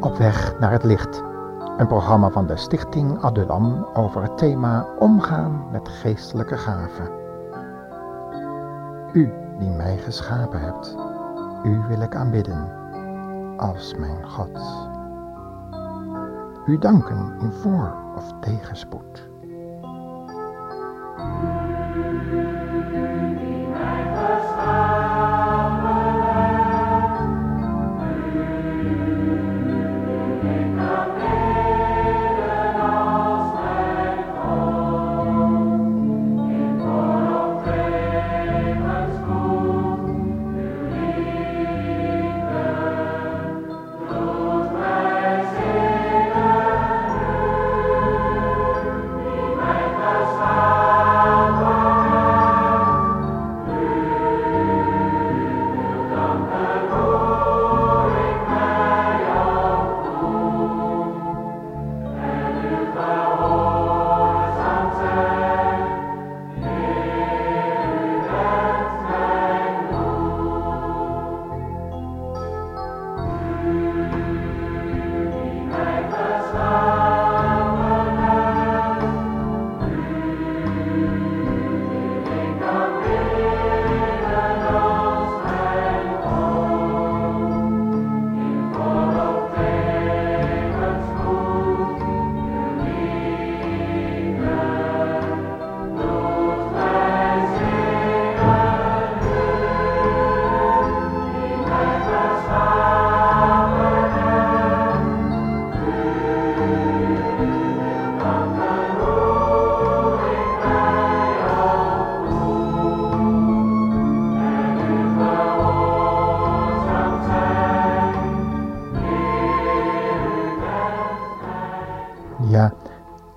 Op weg naar het licht. Een programma van de Stichting Adulam over het thema omgaan met geestelijke gaven. U die mij geschapen hebt, u wil ik aanbidden als mijn God. U danken in voor- of tegenspoed.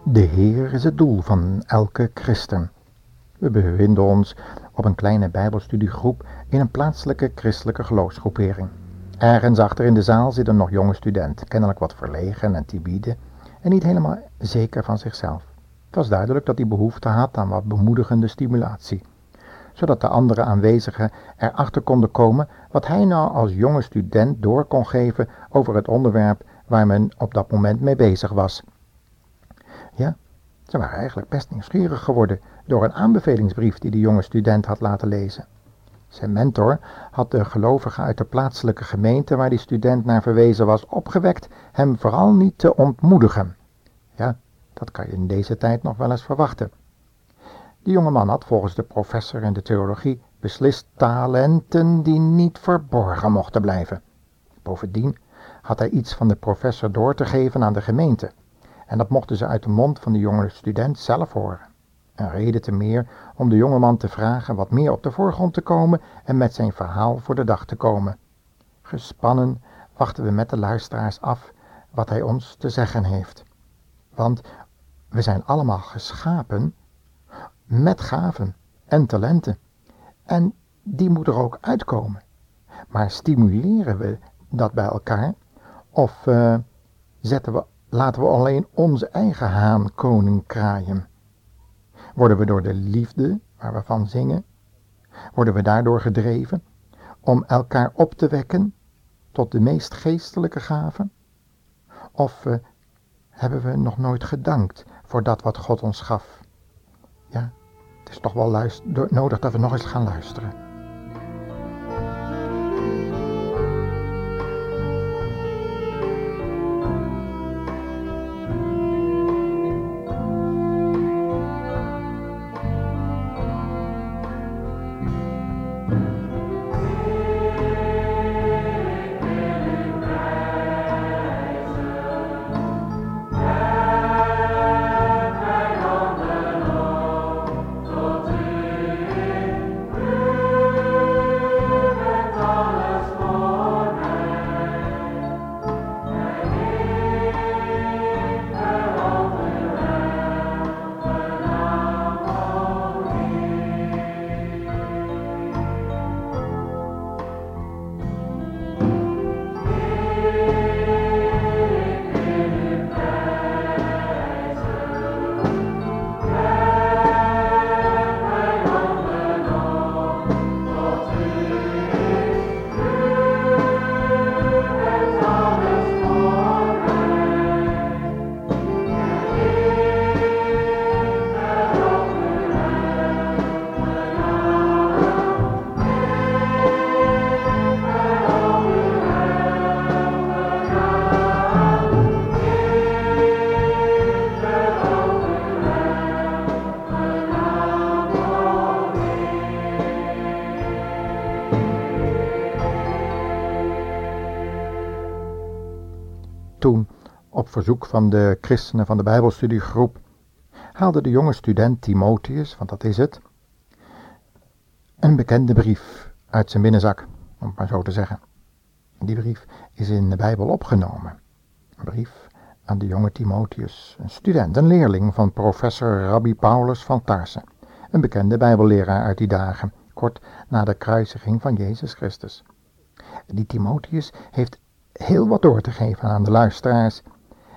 De Heer is het doel van elke christen. We bevinden ons op een kleine bijbelstudiegroep in een plaatselijke christelijke geloofsgroepering. Ergens achter in de zaal zit een nog jonge student, kennelijk wat verlegen en timide en niet helemaal zeker van zichzelf. Het was duidelijk dat hij behoefte had aan wat bemoedigende stimulatie, zodat de andere aanwezigen erachter konden komen wat hij nou als jonge student door kon geven over het onderwerp waar men op dat moment mee bezig was. Ze waren eigenlijk best nieuwsgierig geworden door een aanbevelingsbrief die de jonge student had laten lezen. Zijn mentor had de gelovigen uit de plaatselijke gemeente waar die student naar verwezen was opgewekt hem vooral niet te ontmoedigen. Ja, dat kan je in deze tijd nog wel eens verwachten. De jonge man had volgens de professor in de theologie beslist talenten die niet verborgen mochten blijven. Bovendien had hij iets van de professor door te geven aan de gemeente. En dat mochten ze uit de mond van de jonge student zelf horen. Een reden te meer om de jonge man te vragen wat meer op de voorgrond te komen en met zijn verhaal voor de dag te komen. Gespannen wachten we met de luisteraars af wat hij ons te zeggen heeft. Want we zijn allemaal geschapen met gaven en talenten. En die moeten er ook uitkomen. Maar stimuleren we dat bij elkaar? Of uh, zetten we laten we alleen onze eigen haan koning kraaien. Worden we door de liefde, waar we van zingen, worden we daardoor gedreven om elkaar op te wekken tot de meest geestelijke gaven? Of uh, hebben we nog nooit gedankt voor dat wat God ons gaf? Ja, het is toch wel nodig dat we nog eens gaan luisteren. Verzoek van de christenen van de Bijbelstudiegroep, haalde de jonge student Timotheus, want dat is het, een bekende brief uit zijn binnenzak, om het maar zo te zeggen. Die brief is in de Bijbel opgenomen. Een brief aan de jonge Timotheus, een student, een leerling van professor Rabbi Paulus van Tarsen, een bekende Bijbelleraar uit die dagen, kort na de kruisiging van Jezus Christus. Die Timotheus heeft heel wat door te geven aan de luisteraars.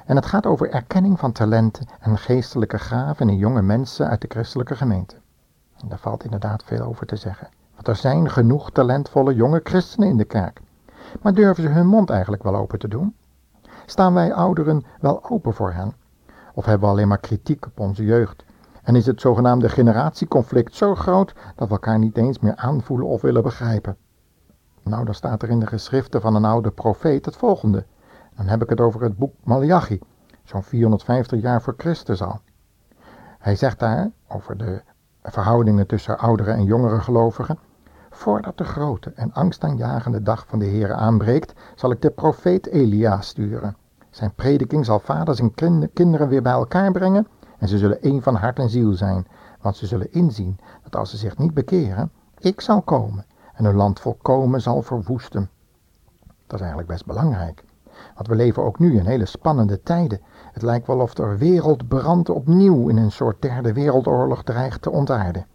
En het gaat over erkenning van talenten en geestelijke gaven in jonge mensen uit de christelijke gemeente. En daar valt inderdaad veel over te zeggen. Want er zijn genoeg talentvolle jonge christenen in de kerk. Maar durven ze hun mond eigenlijk wel open te doen? Staan wij ouderen wel open voor hen? Of hebben we alleen maar kritiek op onze jeugd? En is het zogenaamde generatieconflict zo groot dat we elkaar niet eens meer aanvoelen of willen begrijpen? Nou, dan staat er in de geschriften van een oude profeet het volgende. Dan heb ik het over het boek Malachi, zo'n 450 jaar voor Christus al. Hij zegt daar over de verhoudingen tussen oudere en jongere gelovigen. Voordat de grote en angstaanjagende dag van de Heer aanbreekt, zal ik de profeet Elia sturen. Zijn prediking zal vaders en kinderen weer bij elkaar brengen en ze zullen één van hart en ziel zijn, want ze zullen inzien dat als ze zich niet bekeren, ik zal komen en hun land volkomen zal verwoesten. Dat is eigenlijk best belangrijk. Want we leven ook nu in hele spannende tijden. Het lijkt wel of er wereldbrand opnieuw in een soort derde wereldoorlog dreigt te ontaarden.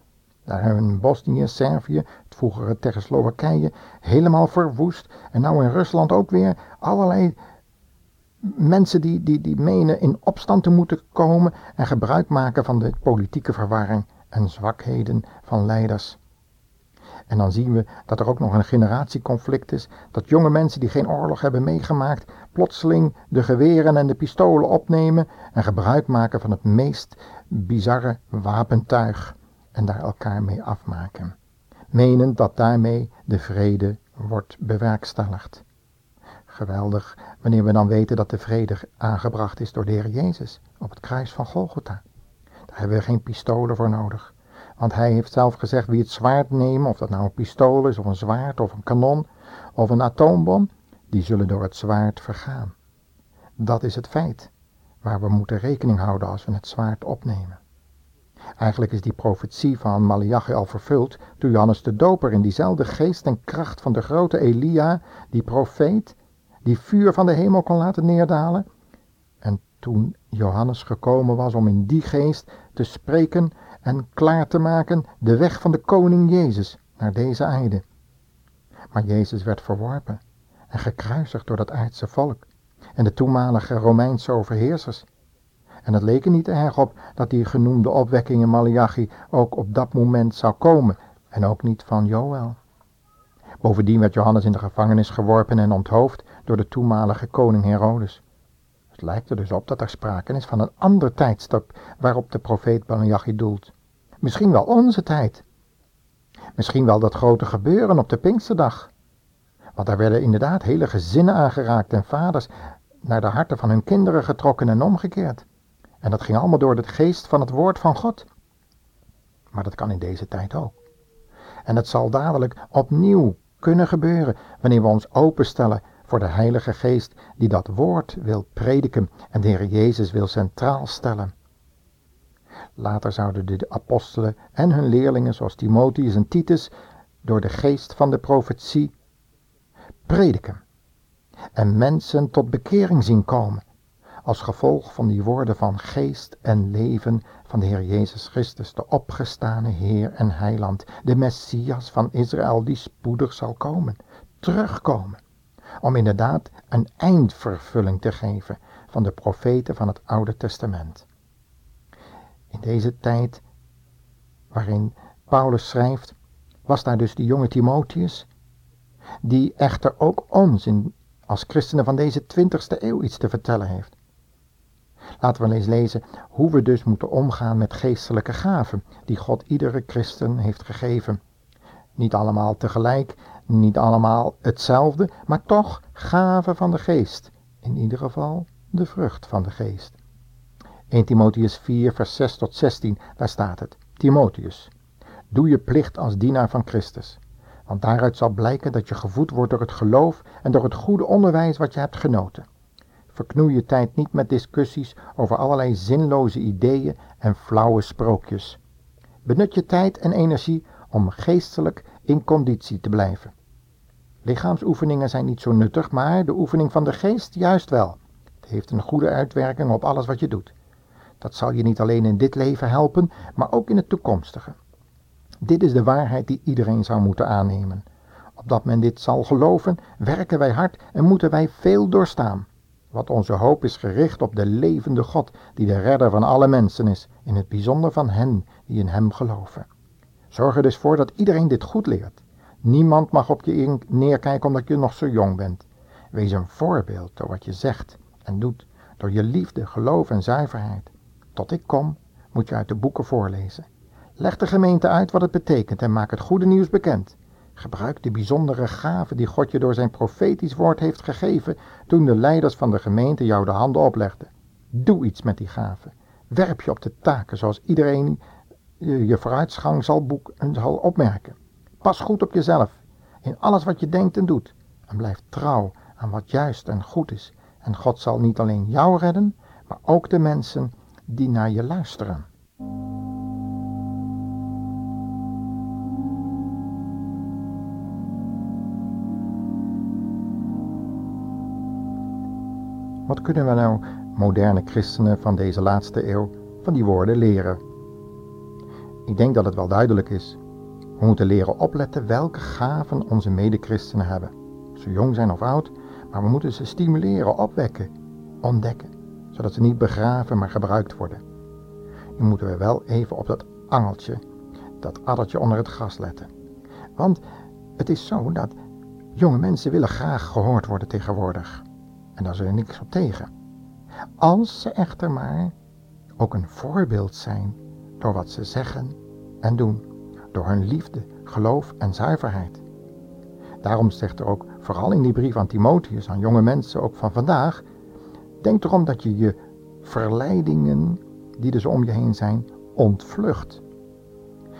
Daar hebben Bosnië, Servië, het vroegere Tsjechoslowakije helemaal verwoest. En nou in Rusland ook weer allerlei mensen die, die, die menen in opstand te moeten komen en gebruik maken van de politieke verwarring en zwakheden van leiders. En dan zien we dat er ook nog een generatieconflict is. Dat jonge mensen die geen oorlog hebben meegemaakt, plotseling de geweren en de pistolen opnemen en gebruik maken van het meest bizarre wapentuig en daar elkaar mee afmaken. Menend dat daarmee de vrede wordt bewerkstelligd. Geweldig wanneer we dan weten dat de vrede aangebracht is door de Heer Jezus op het kruis van Golgotha. Daar hebben we geen pistolen voor nodig. Want hij heeft zelf gezegd wie het zwaard nemen, of dat nou een pistool is of een zwaard of een kanon of een atoombom, die zullen door het zwaard vergaan. Dat is het feit waar we moeten rekening houden als we het zwaard opnemen. Eigenlijk is die profetie van Malachi al vervuld toen Johannes de Doper in diezelfde geest en kracht van de grote Elia, die profeet, die vuur van de hemel kon laten neerdalen. En toen Johannes gekomen was om in die geest te spreken en klaar te maken de weg van de koning Jezus naar deze aarde. Maar Jezus werd verworpen en gekruisigd door dat aardse volk en de toenmalige Romeinse overheersers. En het leek er niet erg op dat die genoemde opwekking in Malachi ook op dat moment zou komen en ook niet van Joël. Bovendien werd Johannes in de gevangenis geworpen en onthoofd door de toenmalige koning Herodes. Het lijkt er dus op dat er sprake is van een ander tijdstip waarop de profeet Malachi doelt. Misschien wel onze tijd. Misschien wel dat grote gebeuren op de Pinksterdag. Want daar werden inderdaad hele gezinnen aangeraakt en vaders naar de harten van hun kinderen getrokken en omgekeerd. En dat ging allemaal door de geest van het woord van God. Maar dat kan in deze tijd ook. En het zal dadelijk opnieuw kunnen gebeuren wanneer we ons openstellen voor de Heilige Geest die dat woord wil prediken en de Heer Jezus wil centraal stellen. Later zouden de apostelen en hun leerlingen zoals Timotheus en Titus door de geest van de profetie prediken en mensen tot bekering zien komen als gevolg van die woorden van geest en leven van de Heer Jezus Christus, de opgestane Heer en Heiland, de Messias van Israël die spoedig zal komen, terugkomen om inderdaad een eindvervulling te geven van de profeten van het Oude Testament. In deze tijd waarin Paulus schrijft, was daar dus die jonge Timotheus, die echter ook ons in, als christenen van deze 20ste eeuw iets te vertellen heeft. Laten we eens lezen hoe we dus moeten omgaan met geestelijke gaven die God iedere christen heeft gegeven. Niet allemaal tegelijk, niet allemaal hetzelfde, maar toch gaven van de geest. In ieder geval de vrucht van de geest. 1 Timotheus 4, vers 6 tot 16, daar staat het. Timotheus, doe je plicht als dienaar van Christus. Want daaruit zal blijken dat je gevoed wordt door het geloof en door het goede onderwijs wat je hebt genoten. Verknoei je tijd niet met discussies over allerlei zinloze ideeën en flauwe sprookjes. Benut je tijd en energie om geestelijk in conditie te blijven. Lichaamsoefeningen zijn niet zo nuttig, maar de oefening van de geest juist wel. Het heeft een goede uitwerking op alles wat je doet. Dat zal je niet alleen in dit leven helpen, maar ook in het toekomstige. Dit is de waarheid die iedereen zou moeten aannemen. Opdat men dit zal geloven, werken wij hard en moeten wij veel doorstaan. Want onze hoop is gericht op de levende God, die de redder van alle mensen is, in het bijzonder van hen die in hem geloven. Zorg er dus voor dat iedereen dit goed leert. Niemand mag op je neerkijken omdat je nog zo jong bent. Wees een voorbeeld door wat je zegt en doet, door je liefde, geloof en zuiverheid. Tot ik kom, moet je uit de boeken voorlezen. Leg de gemeente uit wat het betekent en maak het goede nieuws bekend. Gebruik de bijzondere gave die God je door zijn profetisch woord heeft gegeven toen de leiders van de gemeente jou de handen oplegden. Doe iets met die gave. Werp je op de taken zoals iedereen je vooruitgang zal, boeken, zal opmerken. Pas goed op jezelf, in alles wat je denkt en doet. En blijf trouw aan wat juist en goed is. En God zal niet alleen jou redden, maar ook de mensen die naar je luisteren. Wat kunnen we nou, moderne christenen van deze laatste eeuw, van die woorden leren? Ik denk dat het wel duidelijk is. We moeten leren opletten welke gaven onze medechristenen hebben. Ze jong zijn of oud, maar we moeten ze stimuleren, opwekken, ontdekken, zodat ze niet begraven, maar gebruikt worden. Nu moeten we wel even op dat angeltje, dat addertje onder het gras letten. Want het is zo dat jonge mensen willen graag gehoord worden tegenwoordig. En daar is er niks op tegen. Als ze echter maar ook een voorbeeld zijn door wat ze zeggen en doen, door hun liefde, geloof en zuiverheid. Daarom zegt er ook, vooral in die brief aan Timotheus, aan jonge mensen ook van vandaag, denk erom dat je je verleidingen die er zo om je heen zijn, ontvlucht.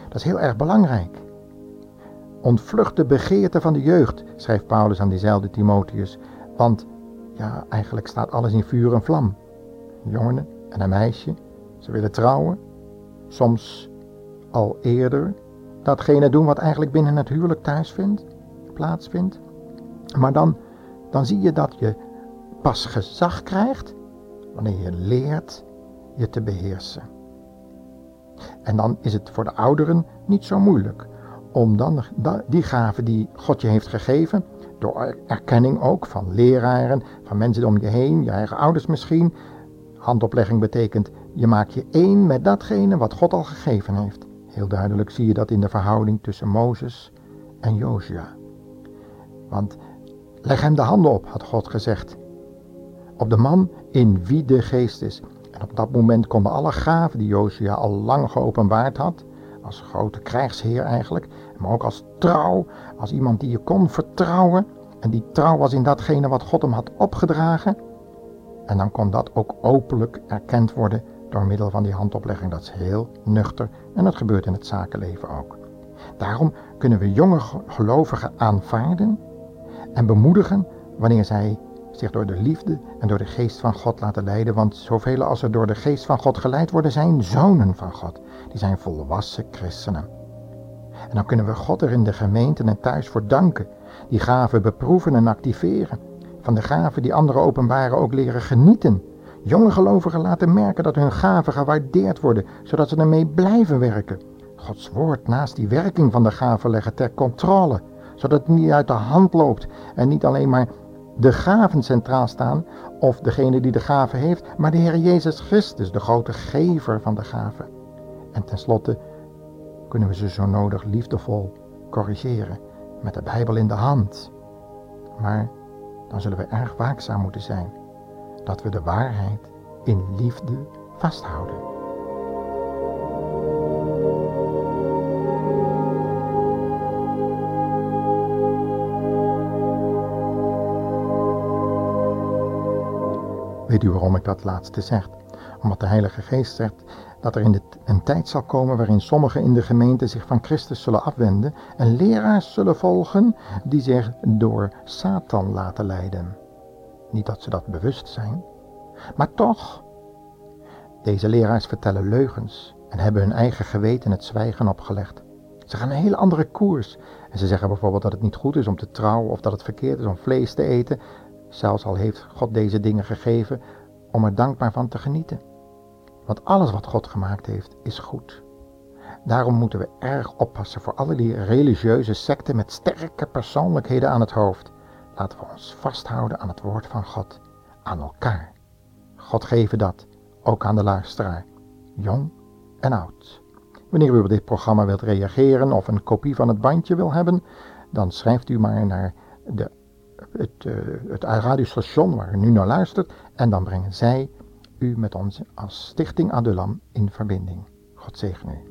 Dat is heel erg belangrijk. Ontvlucht de begeerte van de jeugd, schrijft Paulus aan diezelfde Timotheus, want ja, eigenlijk staat alles in vuur en vlam. Een jongen en een meisje, ze willen trouwen, soms al eerder datgene doen wat eigenlijk binnen het huwelijk thuis vindt, plaatsvindt. Maar dan, dan zie je dat je pas gezag krijgt wanneer je leert je te beheersen. En dan is het voor de ouderen niet zo moeilijk om dan die gaven die God je heeft gegeven, door erkenning ook van leraren, van mensen om je heen, je eigen ouders misschien. Handoplegging betekent je maakt je één met datgene wat God al gegeven heeft. Heel duidelijk zie je dat in de verhouding tussen Mozes en Josia. Want leg hem de handen op, had God gezegd. Op de man in wie de geest is. En op dat moment konden alle gaven die Josia al lang geopenbaard had, als grote krijgsheer eigenlijk, maar ook als trouw, als iemand die je kon vertrouwen. En die trouw was in datgene wat God hem had opgedragen. En dan kon dat ook openlijk erkend worden door middel van die handoplegging. Dat is heel nuchter en dat gebeurt in het zakenleven ook. Daarom kunnen we jonge gelovigen aanvaarden en bemoedigen wanneer zij zich door de liefde en door de geest van God laten leiden. Want zoveel als er door de geest van God geleid worden, zijn zonen van God. Die zijn volwassen christenen. En dan kunnen we God er in de gemeente en thuis voor danken. Die gaven beproeven en activeren. Van de gaven die anderen openbaren ook leren genieten. Jonge gelovigen laten merken dat hun gaven gewaardeerd worden, zodat ze ermee blijven werken. Gods woord naast die werking van de gaven leggen ter controle, zodat het niet uit de hand loopt en niet alleen maar de gaven centraal staan of degene die de gaven heeft, maar de Heer Jezus Christus, de grote gever van de gaven. En tenslotte kunnen we ze zo nodig liefdevol corrigeren met de Bijbel in de hand. Maar dan zullen we erg waakzaam moeten zijn dat we de waarheid in liefde vasthouden. Weet u waarom ik dat laatste zeg? Omdat de Heilige Geest zegt dat er in een tijd zal komen waarin sommigen in de gemeente zich van Christus zullen afwenden en leraars zullen volgen die zich door Satan laten leiden. Niet dat ze dat bewust zijn, maar toch. Deze leraars vertellen leugens en hebben hun eigen geweten het zwijgen opgelegd. Ze gaan een hele andere koers. En ze zeggen bijvoorbeeld dat het niet goed is om te trouwen of dat het verkeerd is om vlees te eten. Zelfs al heeft God deze dingen gegeven om er dankbaar van te genieten. Want alles wat God gemaakt heeft is goed. Daarom moeten we erg oppassen voor alle die religieuze secten met sterke persoonlijkheden aan het hoofd. Laten we ons vasthouden aan het woord van God, aan elkaar. God geven dat, ook aan de luisteraar, jong en oud. Wanneer u op dit programma wilt reageren of een kopie van het bandje wil hebben, dan schrijft u maar naar de, het, uh, het radiostation waar u nu naar luistert en dan brengen zij u met ons als Stichting Adulam in verbinding. God zegen u.